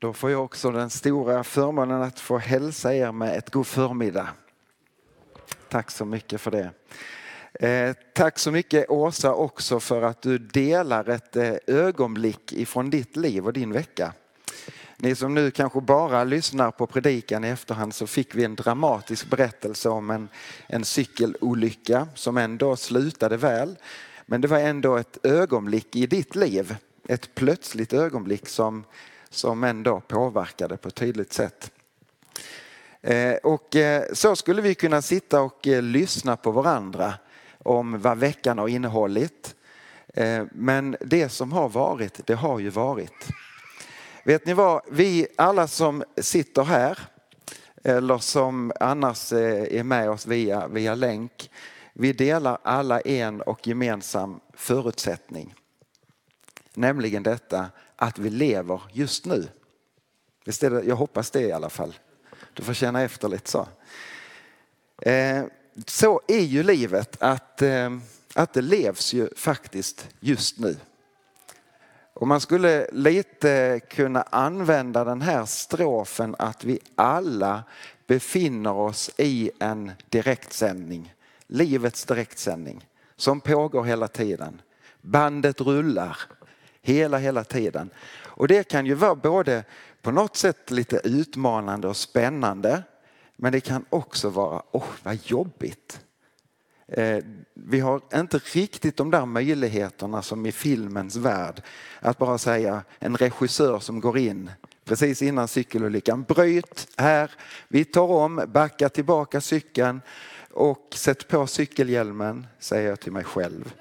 Då får jag också den stora förmånen att få hälsa er med ett god förmiddag. Tack så mycket för det. Eh, tack så mycket Åsa också för att du delar ett eh, ögonblick ifrån ditt liv och din vecka. Ni som nu kanske bara lyssnar på predikan i efterhand så fick vi en dramatisk berättelse om en, en cykelolycka som ändå slutade väl. Men det var ändå ett ögonblick i ditt liv, ett plötsligt ögonblick som som ändå påverkade på ett tydligt sätt. Eh, och eh, så skulle vi kunna sitta och eh, lyssna på varandra om vad veckan har innehållit. Men det som har varit, det har ju varit. Vet ni vad, vi alla som sitter här eller som annars är med oss via, via länk, vi delar alla en och gemensam förutsättning. Nämligen detta att vi lever just nu. Visst är det, jag hoppas det i alla fall. Du får känna efter lite så. Eh, så är ju livet att, eh, att det levs ju faktiskt just nu. Och man skulle lite kunna använda den här strofen att vi alla befinner oss i en direktsändning. Livets direktsändning som pågår hela tiden. Bandet rullar Hela, hela tiden. Och det kan ju vara både på något sätt lite utmanande och spännande. Men det kan också vara, åh oh, vad jobbigt. Eh, vi har inte riktigt de där möjligheterna som i filmens värld. Att bara säga en regissör som går in precis innan cykelolyckan. Bryt här, vi tar om, backa tillbaka cykeln och sätt på cykelhjälmen, säger jag till mig själv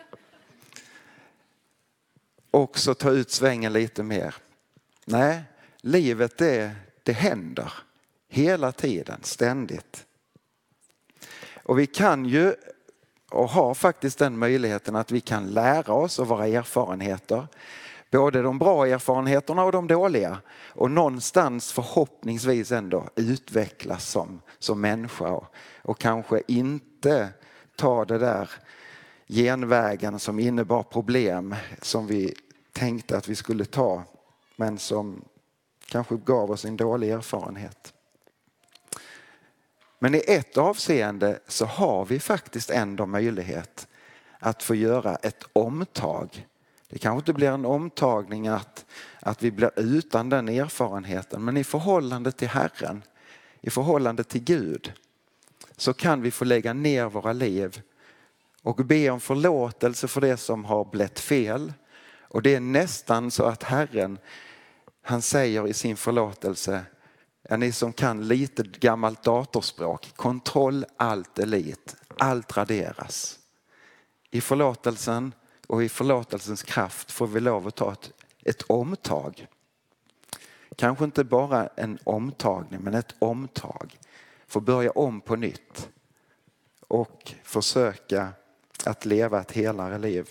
också ta ut svängen lite mer. Nej, livet det, det händer hela tiden, ständigt. Och vi kan ju och har faktiskt den möjligheten att vi kan lära oss av våra erfarenheter. Både de bra erfarenheterna och de dåliga. Och någonstans förhoppningsvis ändå utvecklas som, som människa och, och kanske inte ta det där genvägen som innebar problem som vi tänkte att vi skulle ta men som kanske gav oss en dålig erfarenhet. Men i ett avseende så har vi faktiskt ändå möjlighet att få göra ett omtag. Det kanske inte blir en omtagning att, att vi blir utan den erfarenheten men i förhållande till Herren, i förhållande till Gud så kan vi få lägga ner våra liv och be om förlåtelse för det som har blivit fel, och det är nästan så att Herren, han säger i sin förlåtelse, ja, ni som kan lite gammalt datorspråk, kontroll allt elit, allt raderas. I förlåtelsen och i förlåtelsens kraft får vi lov att ta ett, ett omtag. Kanske inte bara en omtagning men ett omtag. Få börja om på nytt och försöka att leva ett helare liv.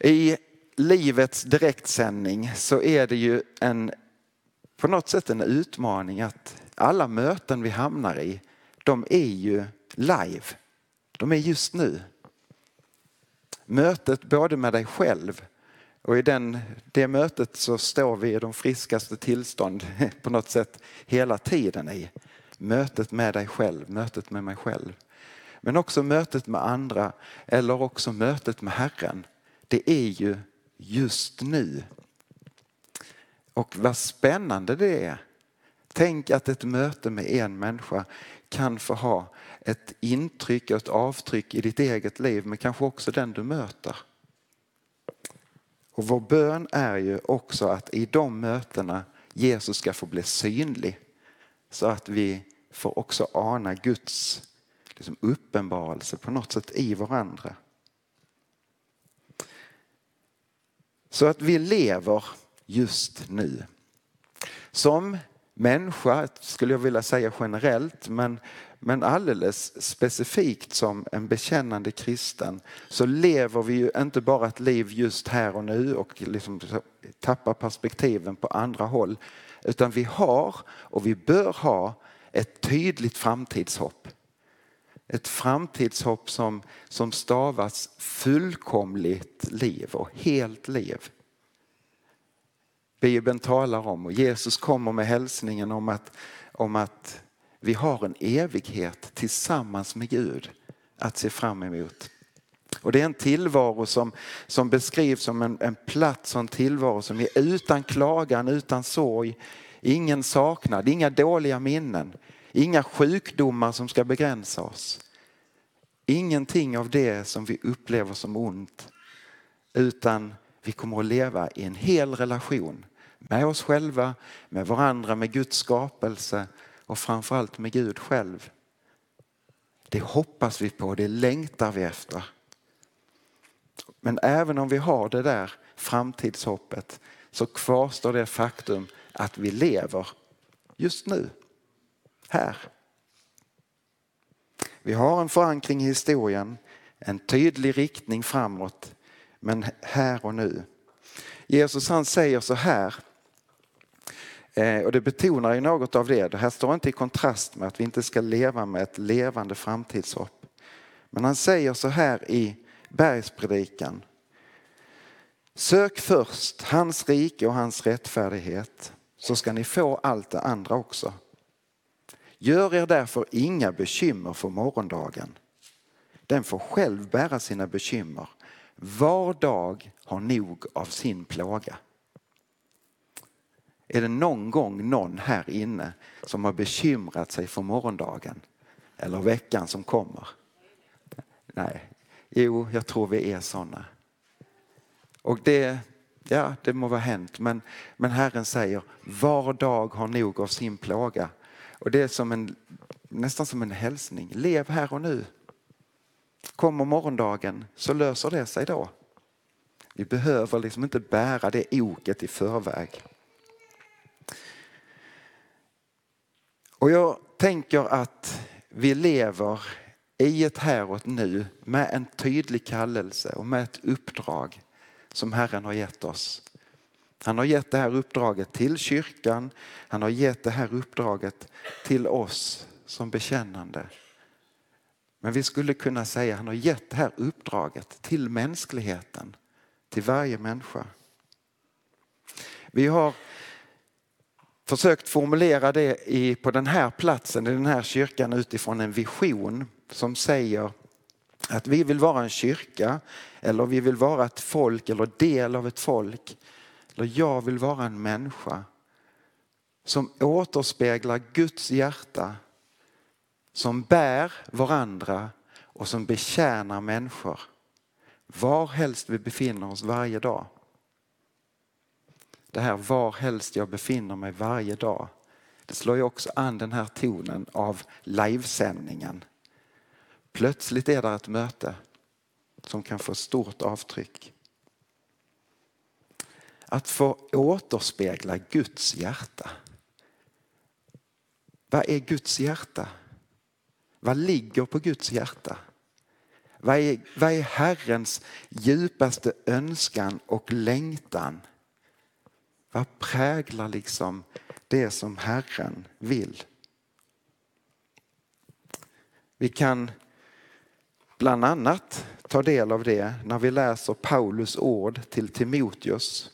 I livets direktsändning så är det ju en, på något sätt en utmaning att alla möten vi hamnar i, de är ju live. De är just nu. Mötet både med dig själv och i den, det mötet så står vi i de friskaste tillstånd på något sätt hela tiden i. Mötet med dig själv, mötet med mig själv. Men också mötet med andra eller också mötet med Herren det är ju just nu. Och vad spännande det är. Tänk att ett möte med en människa kan få ha ett intryck och ett avtryck i ditt eget liv men kanske också den du möter. Och vår bön är ju också att i de mötena Jesus ska få bli synlig så att vi får också ana Guds liksom uppenbarelse på något sätt i varandra. Så att vi lever just nu. Som människa, skulle jag vilja säga generellt, men, men alldeles specifikt som en bekännande kristen så lever vi ju inte bara ett liv just här och nu och liksom tappar perspektiven på andra håll. Utan vi har och vi bör ha ett tydligt framtidshopp. Ett framtidshopp som, som stavas fullkomligt liv och helt liv. Bibeln talar om och Jesus kommer med hälsningen om att, om att vi har en evighet tillsammans med Gud att se fram emot. Och det är en tillvaro som, som beskrivs som en, en plats och en tillvaro som är utan klagan, utan sorg, ingen saknad, inga dåliga minnen, inga sjukdomar som ska begränsa oss. Ingenting av det som vi upplever som ont utan vi kommer att leva i en hel relation med oss själva, med varandra, med Guds skapelse och framförallt med Gud själv. Det hoppas vi på, det längtar vi efter. Men även om vi har det där framtidshoppet så kvarstår det faktum att vi lever just nu, här. Vi har en förankring i historien, en tydlig riktning framåt, men här och nu. Jesus han säger så här, Eh, och det betonar ju något av det. Det här står inte i kontrast med att vi inte ska leva med ett levande framtidshopp. Men han säger så här i bergspredikan. Sök först hans rike och hans rättfärdighet så ska ni få allt det andra också. Gör er därför inga bekymmer för morgondagen. Den får själv bära sina bekymmer. Var dag har nog av sin plåga. Är det någon gång någon här inne som har bekymrat sig för morgondagen eller veckan som kommer? Nej, jo, jag tror vi är sådana. Och det, ja, det må vara hänt, men, men Herren säger var dag har nog av sin plåga. Och det är som en, nästan som en hälsning. Lev här och nu. Kommer morgondagen så löser det sig då. Vi behöver liksom inte bära det oket i förväg. Och jag tänker att vi lever i ett här och ett nu med en tydlig kallelse och med ett uppdrag som Herren har gett oss. Han har gett det här uppdraget till kyrkan, han har gett det här uppdraget till oss som bekännande. Men vi skulle kunna säga att han har gett det här uppdraget till mänskligheten, till varje människa. Vi har försökt formulera det i, på den här platsen, i den här kyrkan utifrån en vision som säger att vi vill vara en kyrka eller vi vill vara ett folk eller del av ett folk. Eller jag vill vara en människa som återspeglar Guds hjärta som bär varandra och som betjänar människor var helst vi befinner oss varje dag. Det här var helst jag befinner mig varje dag. Det slår ju också an den här tonen av livesändningen. Plötsligt är det ett möte som kan få stort avtryck. Att få återspegla Guds hjärta. Vad är Guds hjärta? Vad ligger på Guds hjärta? Vad är, vad är Herrens djupaste önskan och längtan? Vad präglar liksom det som Herren vill? Vi kan bland annat ta del av det när vi läser Paulus ord till Timoteus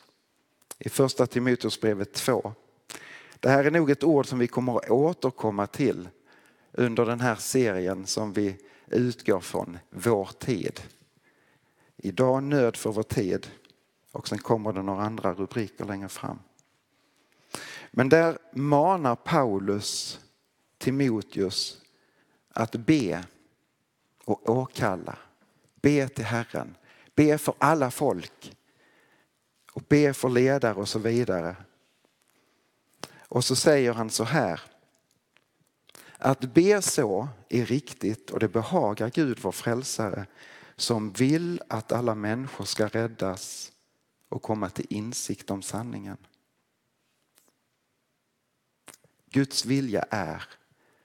i första Timoteusbrevet 2. Det här är nog ett ord som vi kommer att återkomma till under den här serien som vi utgår från vår tid. Idag nöd för vår tid och sen kommer det några andra rubriker längre fram. Men där manar Paulus Timoteus att be och åkalla. Be till Herren. Be för alla folk. Och be för ledare och så vidare. Och så säger han så här Att be så är riktigt och det behagar Gud vår frälsare som vill att alla människor ska räddas och komma till insikt om sanningen. Guds vilja är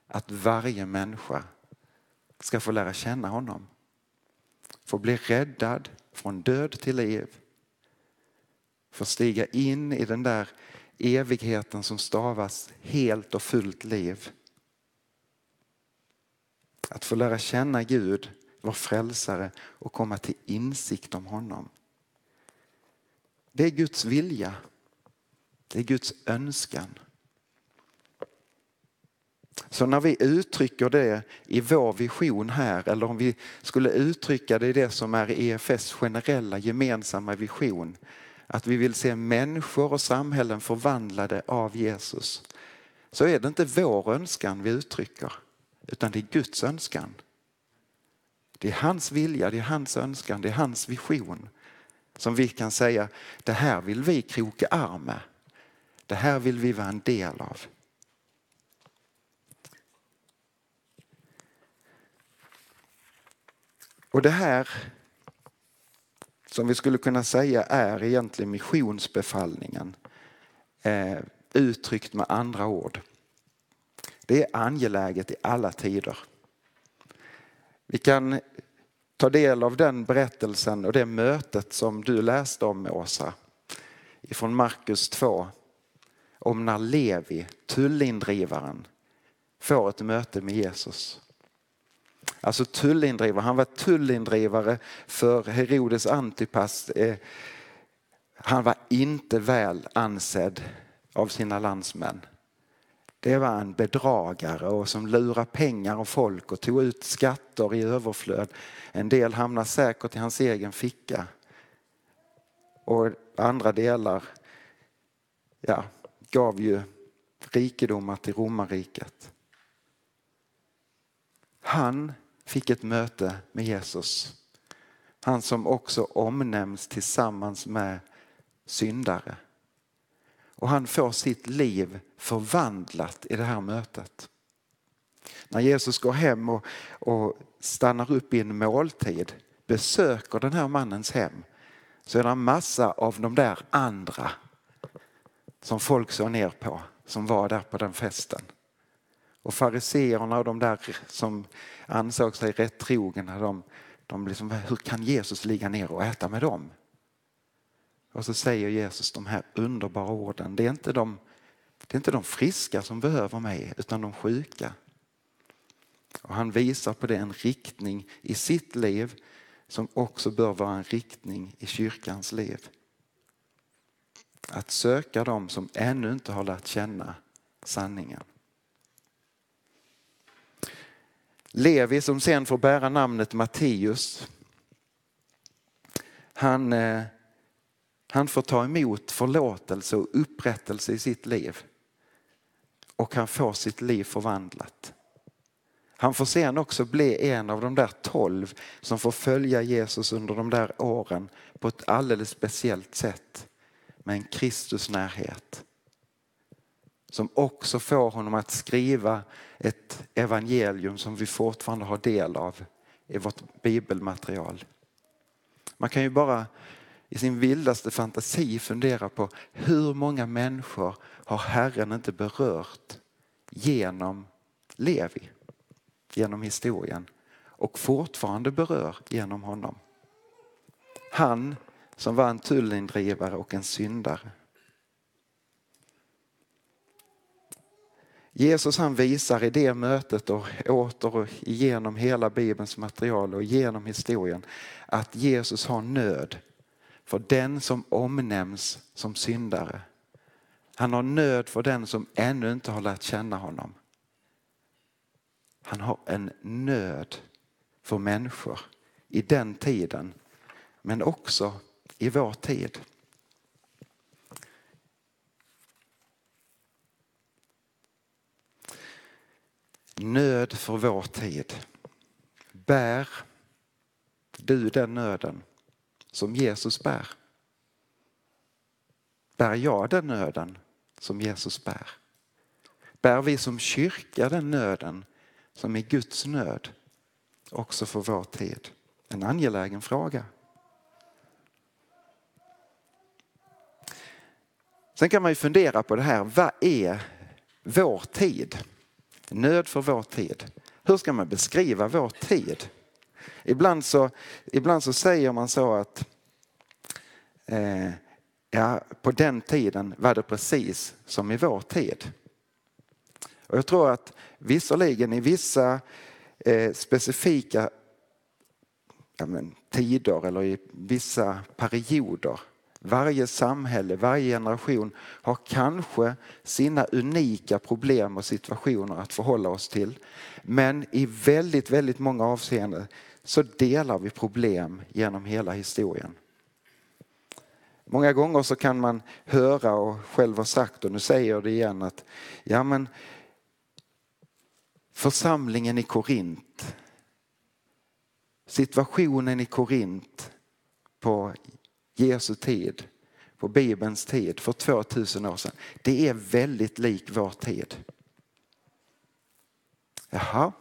att varje människa ska få lära känna honom. Få bli räddad från död till liv. Få stiga in i den där evigheten som stavas helt och fullt liv. Att få lära känna Gud, vår frälsare och komma till insikt om honom. Det är Guds vilja. Det är Guds önskan. Så när vi uttrycker det i vår vision här eller om vi skulle uttrycka det i det som är EFS generella gemensamma vision. Att vi vill se människor och samhällen förvandlade av Jesus. Så är det inte vår önskan vi uttrycker utan det är Guds önskan. Det är hans vilja, det är hans önskan, det är hans vision. Som vi kan säga, det här vill vi kroka arm med. Det här vill vi vara en del av. Och det här som vi skulle kunna säga är egentligen missionsbefallningen eh, uttryckt med andra ord. Det är angeläget i alla tider. Vi kan ta del av den berättelsen och det mötet som du läste om Åsa ifrån Markus 2 om när Levi, tullindrivaren, får ett möte med Jesus. Alltså tullindrivare, han var tullindrivare för Herodes Antipas. Eh, han var inte väl ansedd av sina landsmän. Det var en bedragare och som lurade pengar och folk och tog ut skatter i överflöd. En del hamnade säkert i hans egen ficka. Och andra delar ja, gav ju rikedomar till romarriket. Han fick ett möte med Jesus. Han som också omnämns tillsammans med syndare. Och han får sitt liv förvandlat i det här mötet. När Jesus går hem och, och stannar upp i en måltid, besöker den här mannens hem, så är det en massa av de där andra som folk såg ner på, som var där på den festen. Och fariseerna och de där som ansåg sig rätt trogna, de, de liksom, hur kan Jesus ligga ner och äta med dem? Och så säger Jesus de här underbara orden. Det är inte de, det är inte de friska som behöver mig utan de sjuka. Och han visar på det en riktning i sitt liv som också bör vara en riktning i kyrkans liv. Att söka dem som ännu inte har lärt känna sanningen. Levi som sen får bära namnet Matteus. Han, eh, han får ta emot förlåtelse och upprättelse i sitt liv. Och han får sitt liv förvandlat. Han får sen också bli en av de där tolv som får följa Jesus under de där åren på ett alldeles speciellt sätt med en Kristusnärhet som också får honom att skriva ett evangelium som vi fortfarande har del av i vårt bibelmaterial. Man kan ju bara i sin vildaste fantasi fundera på hur många människor har Herren inte berört genom Levi, genom historien och fortfarande berör genom honom. Han som var en tullindrivare och en syndare. Jesus han visar i det mötet och åter igenom hela Bibelns material och genom historien att Jesus har nöd för den som omnämns som syndare. Han har nöd för den som ännu inte har lärt känna honom. Han har en nöd för människor i den tiden men också i vår tid. Nöd för vår tid. Bär du den nöden som Jesus bär? Bär jag den nöden som Jesus bär? Bär vi som kyrka den nöden som är Guds nöd också för vår tid? En angelägen fråga. Sen kan man ju fundera på det här, vad är vår tid? Nöd för vår tid. Hur ska man beskriva vår tid? Ibland så, ibland så säger man så att eh, ja, på den tiden var det precis som i vår tid. Och jag tror att visserligen i vissa eh, specifika ja, men, tider eller i vissa perioder varje samhälle, varje generation har kanske sina unika problem och situationer att förhålla oss till. Men i väldigt, väldigt många avseenden så delar vi problem genom hela historien. Många gånger så kan man höra och själv ha sagt, och nu säger jag det igen, att ja men församlingen i Korint, situationen i Korint på Jesu tid, på Bibelns tid för 2000 år sedan. Det är väldigt lik vår tid. Jaha,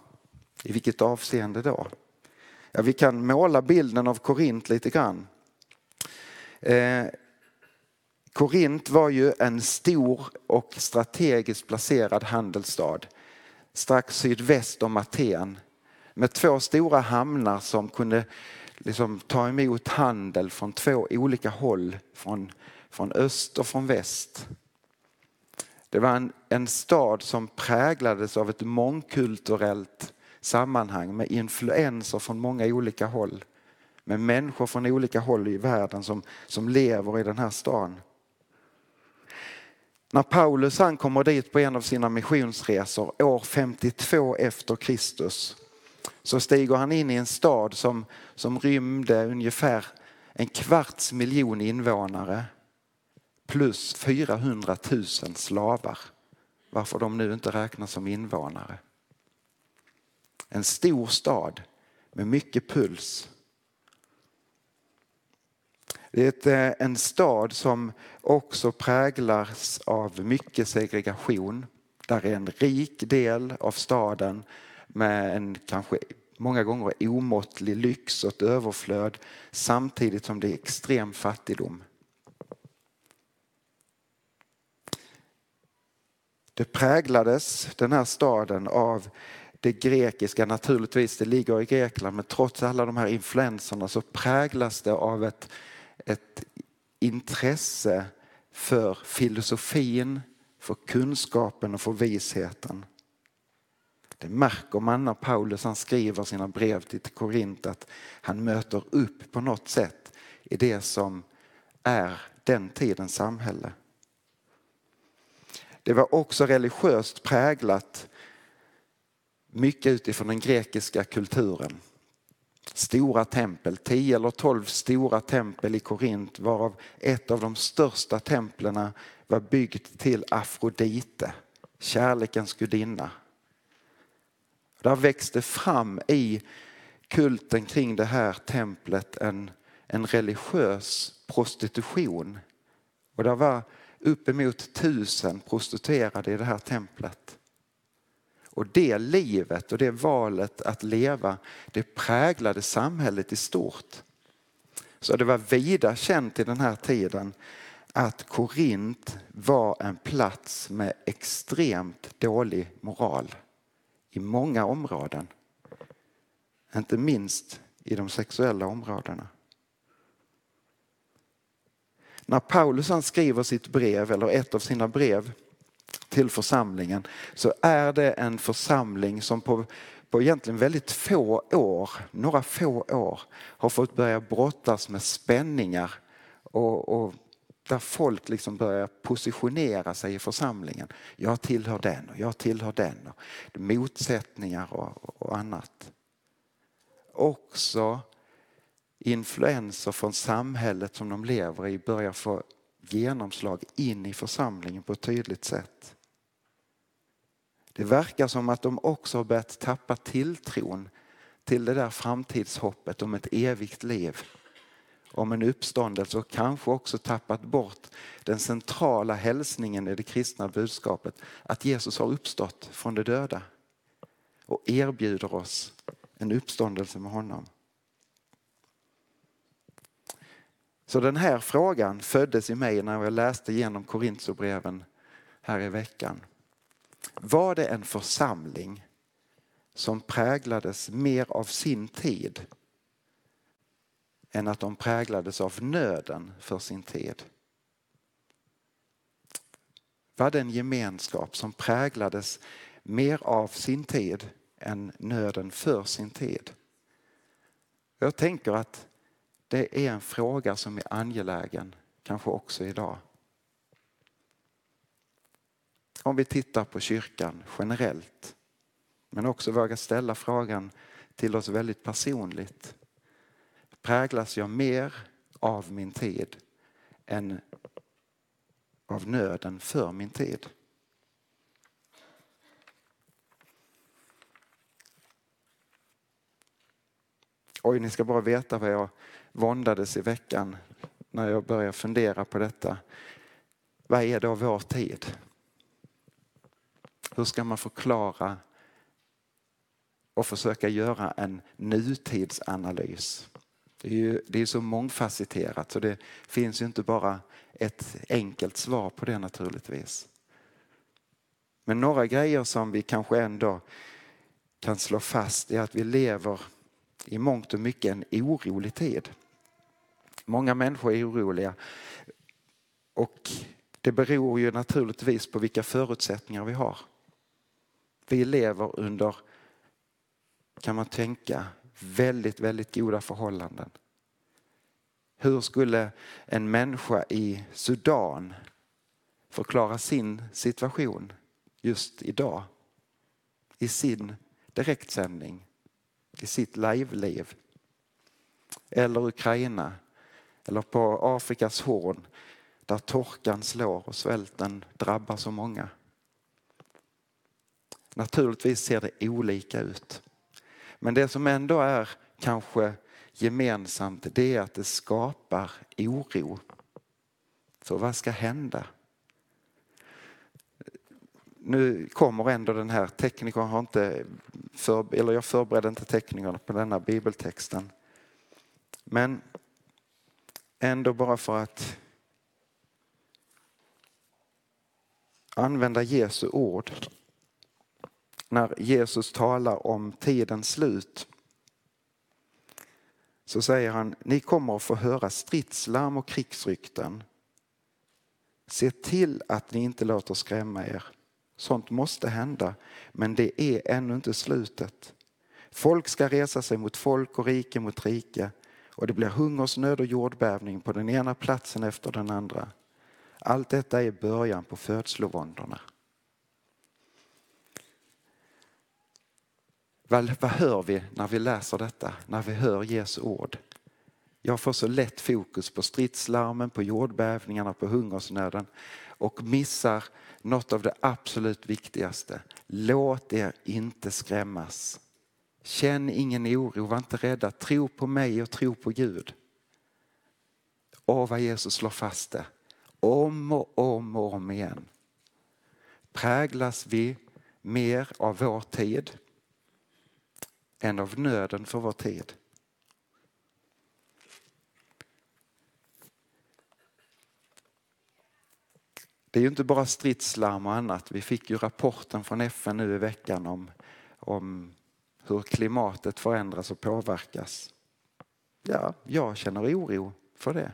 i vilket avseende då? Ja, vi kan måla bilden av Korint lite grann. Eh, Korint var ju en stor och strategiskt placerad handelsstad strax sydväst om Aten med två stora hamnar som kunde liksom ta emot handel från två olika håll, från, från öst och från väst. Det var en, en stad som präglades av ett mångkulturellt sammanhang med influenser från många olika håll. Med människor från olika håll i världen som, som lever i den här stan. När Paulus han kommer dit på en av sina missionsresor år 52 efter Kristus så stiger han in i en stad som, som rymde ungefär en kvarts miljon invånare plus 400 000 slavar. Varför de nu inte räknas som invånare. En stor stad med mycket puls. Det är eh, en stad som också präglas av mycket segregation. Där är en rik del av staden med en kanske många gånger omåttlig lyx och ett överflöd samtidigt som det är extrem fattigdom. Det präglades, den här staden, av det grekiska, naturligtvis det ligger i Grekland, men trots alla de här influenserna så präglas det av ett, ett intresse för filosofin, för kunskapen och för visheten. Det märker man när Paulus han skriver sina brev till Korint att han möter upp på något sätt i det som är den tidens samhälle. Det var också religiöst präglat mycket utifrån den grekiska kulturen. Stora tempel, tio eller tolv stora tempel i Korint varav ett av de största templen var byggt till Afrodite, kärlekens gudinna. Där växte fram i kulten kring det här templet en, en religiös prostitution. Och det var uppemot tusen prostituerade i det här templet. Och det livet och det valet att leva, det präglade samhället i stort. Så det var vida känt i den här tiden att Korint var en plats med extremt dålig moral i många områden. Inte minst i de sexuella områdena. När Paulus han skriver sitt brev, eller ett av sina brev till församlingen, så är det en församling som på, på egentligen väldigt få år, några få år, har fått börja brottas med spänningar och, och där folk liksom börjar positionera sig i församlingen. Jag tillhör den och jag tillhör den. Och motsättningar och, och annat. Också influenser från samhället som de lever i börjar få genomslag in i församlingen på ett tydligt sätt. Det verkar som att de också har börjat tappa tilltron till det där framtidshoppet om ett evigt liv om en uppståndelse och kanske också tappat bort den centrala hälsningen i det kristna budskapet. Att Jesus har uppstått från de döda. och erbjuder oss en uppståndelse med honom. Så den här frågan föddes i mig när jag läste igenom Korintierbreven här i veckan. Var det en församling som präglades mer av sin tid än att de präglades av nöden för sin tid? Var det en gemenskap som präglades mer av sin tid än nöden för sin tid? Jag tänker att det är en fråga som är angelägen, kanske också idag. Om vi tittar på kyrkan generellt, men också vågar ställa frågan till oss väldigt personligt. Präglas jag mer av min tid än av nöden för min tid? Oj, ni ska bara veta vad jag våndades i veckan när jag började fundera på detta. Vad är då vår tid? Hur ska man förklara och försöka göra en nutidsanalys? Det är ju det är så mångfacetterat så det finns ju inte bara ett enkelt svar på det naturligtvis. Men några grejer som vi kanske ändå kan slå fast är att vi lever i mångt och mycket en orolig tid. Många människor är oroliga och det beror ju naturligtvis på vilka förutsättningar vi har. Vi lever under, kan man tänka, väldigt, väldigt goda förhållanden. Hur skulle en människa i Sudan förklara sin situation just idag? I sin direktsändning, i sitt live-liv. Eller Ukraina, eller på Afrikas horn där torkan slår och svälten drabbar så många. Naturligtvis ser det olika ut. Men det som ändå är kanske gemensamt det är att det skapar oro. För vad ska hända? Nu kommer ändå den här, teknikern har inte, för, eller jag förberedde inte teknikerna på denna bibeltexten. Men ändå bara för att använda Jesu ord när Jesus talar om tidens slut så säger han, ni kommer att få höra stridslarm och krigsrykten. Se till att ni inte låter skrämma er. Sånt måste hända, men det är ännu inte slutet. Folk ska resa sig mot folk och rike mot rike och det blir hungersnöd och jordbävning på den ena platsen efter den andra. Allt detta är början på födslovåndorna. Vad, vad hör vi när vi läser detta, när vi hör Jesu ord? Jag får så lätt fokus på stridslarmen, på jordbävningarna, på hungersnöden och missar något av det absolut viktigaste. Låt er inte skrämmas. Känn ingen oro, var inte rädda. Tro på mig och tro på Gud. Åh, vad Jesus slår fast det. Om och om och om igen. Präglas vi mer av vår tid än av nöden för vår tid. Det är ju inte bara stridslarm och annat. Vi fick ju rapporten från FN nu i veckan om, om hur klimatet förändras och påverkas. Ja, jag känner oro för det.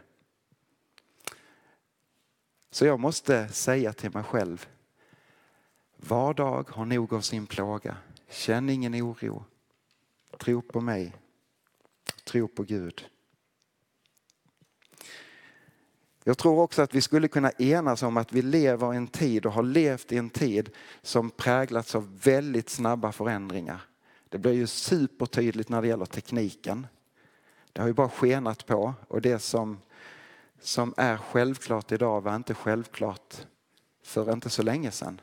Så jag måste säga till mig själv, var dag har nog av sin plåga. Känn ingen oro. Tro på mig. Tro på Gud. Jag tror också att vi skulle kunna enas om att vi lever i en tid och har levt i en tid som präglats av väldigt snabba förändringar. Det blir ju supertydligt när det gäller tekniken. Det har ju bara skenat på och det som, som är självklart idag var inte självklart för inte så länge sedan.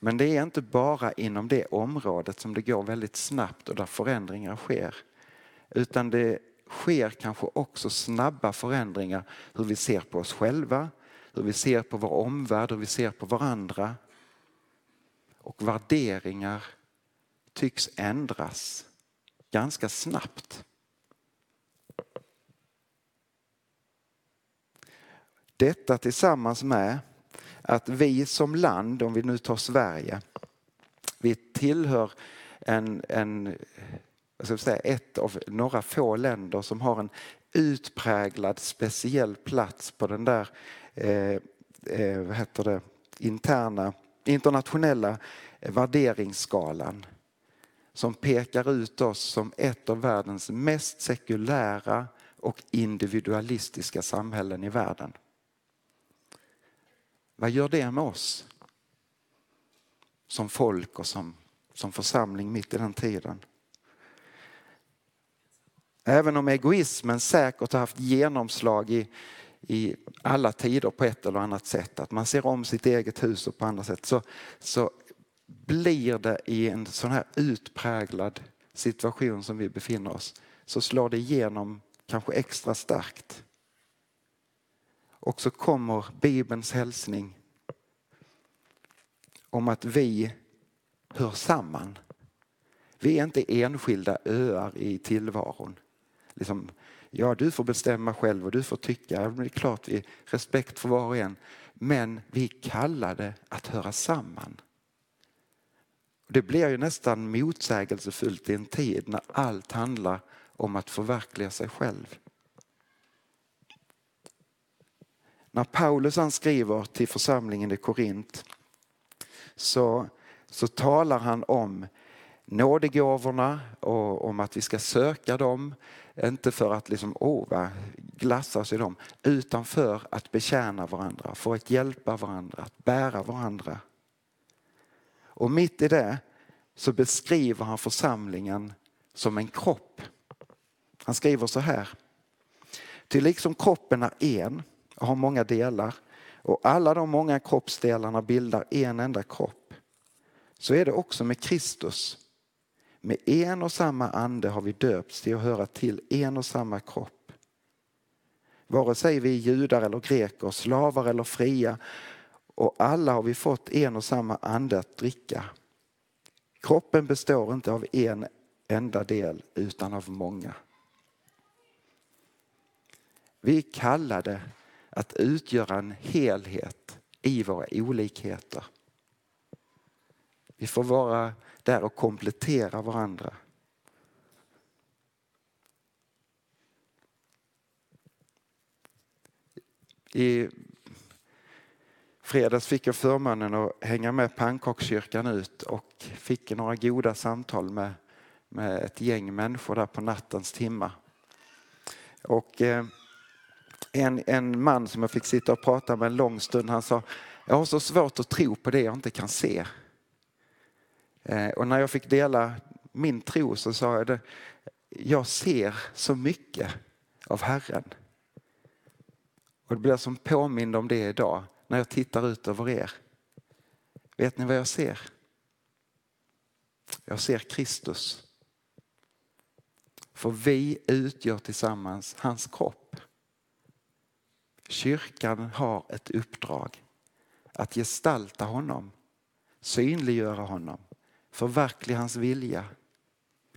Men det är inte bara inom det området som det går väldigt snabbt och där förändringar sker. Utan det sker kanske också snabba förändringar hur vi ser på oss själva, hur vi ser på vår omvärld, hur vi ser på varandra. Och värderingar tycks ändras ganska snabbt. Detta tillsammans med att vi som land, om vi nu tar Sverige, vi tillhör en, en jag ska säga, ett av några få länder som har en utpräglad speciell plats på den där eh, eh, vad heter det, interna, internationella eh, värderingsskalan som pekar ut oss som ett av världens mest sekulära och individualistiska samhällen i världen. Vad gör det med oss? Som folk och som, som församling mitt i den tiden. Även om egoismen säkert har haft genomslag i, i alla tider på ett eller annat sätt, att man ser om sitt eget hus och på andra sätt, så, så blir det i en sån här utpräglad situation som vi befinner oss, så slår det igenom kanske extra starkt. Och så kommer Bibelns hälsning om att vi hör samman. Vi är inte enskilda öar i tillvaron. Liksom, ja, du får bestämma själv och du får tycka. Det är klart, vi respekt för var och en. Men vi är kallade att höra samman. Det blir ju nästan motsägelsefullt i en tid när allt handlar om att förverkliga sig själv. När Paulus han skriver till församlingen i Korint så, så talar han om nådegåvorna och om att vi ska söka dem. Inte för att liksom, oh, glassa oss i dem, utan för att betjäna varandra, för att hjälpa varandra, att bära varandra. Och mitt i det så beskriver han församlingen som en kropp. Han skriver så här. Till liksom kroppen är en har många delar och alla de många kroppsdelarna bildar en enda kropp. Så är det också med Kristus. Med en och samma ande har vi döpts till att höra till en och samma kropp. Vare sig vi är judar eller greker, slavar eller fria och alla har vi fått en och samma ande att dricka. Kroppen består inte av en enda del utan av många. Vi är kallade att utgöra en helhet i våra olikheter. Vi får vara där och komplettera varandra. I fredags fick jag förmånen att hänga med pannkakskyrkan ut och fick några goda samtal med, med ett gäng människor där på nattens timma. Och eh, en, en man som jag fick sitta och prata med en lång stund, han sa jag har så svårt att tro på det jag inte kan se. Eh, och när jag fick dela min tro så sa jag det, jag ser så mycket av Herren. Och det blir som påmind om det idag när jag tittar ut över er. Vet ni vad jag ser? Jag ser Kristus. För vi utgör tillsammans hans kropp. Kyrkan har ett uppdrag att gestalta honom, synliggöra honom, förverkliga hans vilja,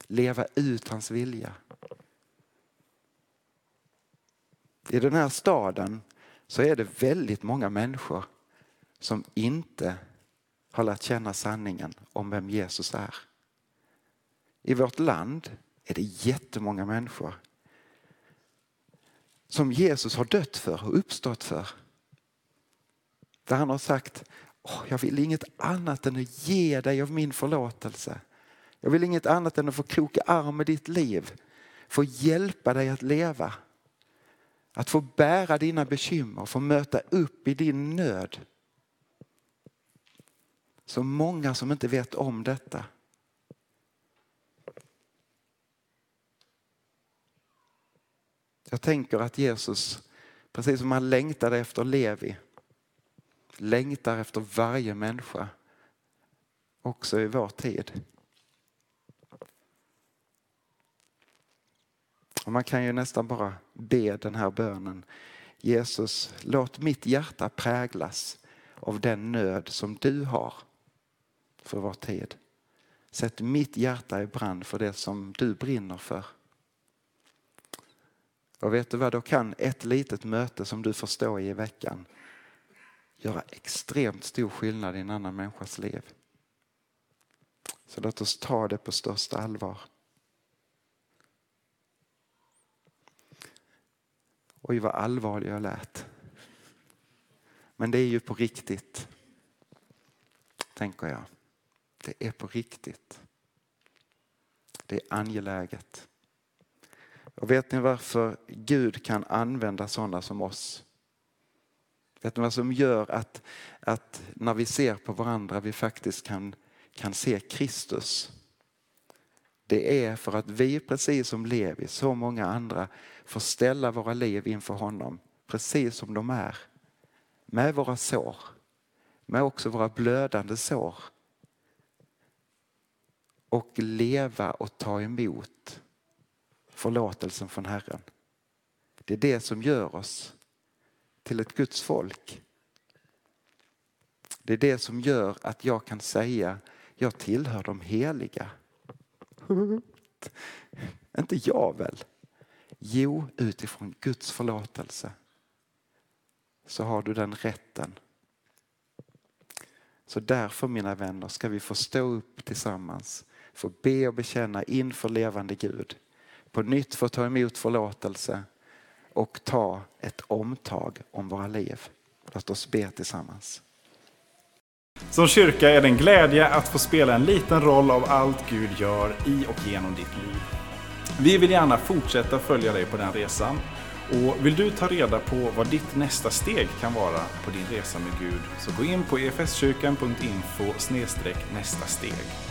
leva ut hans vilja. I den här staden så är det väldigt många människor som inte har lärt känna sanningen om vem Jesus är. I vårt land är det jättemånga människor som Jesus har dött för och uppstått för. Där han har sagt, oh, jag vill inget annat än att ge dig av min förlåtelse. Jag vill inget annat än att få kroka arm med ditt liv, få hjälpa dig att leva. Att få bära dina bekymmer, få möta upp i din nöd. Så många som inte vet om detta. Jag tänker att Jesus, precis som han längtade efter Levi, längtar efter varje människa också i vår tid. Och man kan ju nästan bara be den här bönen. Jesus, låt mitt hjärta präglas av den nöd som du har för vår tid. Sätt mitt hjärta i brand för det som du brinner för. Och vet du vad, då kan ett litet möte som du får stå i i veckan göra extremt stor skillnad i en annan människas liv. Så låt oss ta det på största allvar. Oj, vad allvarlig jag lät. Men det är ju på riktigt, tänker jag. Det är på riktigt. Det är angeläget. Och vet ni varför Gud kan använda sådana som oss? Vet ni vad som gör att, att när vi ser på varandra vi faktiskt kan, kan se Kristus? Det är för att vi, precis som Levi, så många andra, får ställa våra liv inför honom, precis som de är. Med våra sår, med också våra blödande sår. Och leva och ta emot förlåtelsen från Herren. Det är det som gör oss till ett Guds folk. Det är det som gör att jag kan säga jag tillhör de heliga. Inte jag väl? Jo, utifrån Guds förlåtelse så har du den rätten. Så därför mina vänner ska vi få stå upp tillsammans, få be och bekänna inför levande Gud. På nytt få ta emot förlåtelse och ta ett omtag om våra liv. Låt oss be tillsammans. Som kyrka är det en glädje att få spela en liten roll av allt Gud gör i och genom ditt liv. Vi vill gärna fortsätta följa dig på den resan. Och vill du ta reda på vad ditt nästa steg kan vara på din resa med Gud så gå in på efskyrkan.info nästa steg.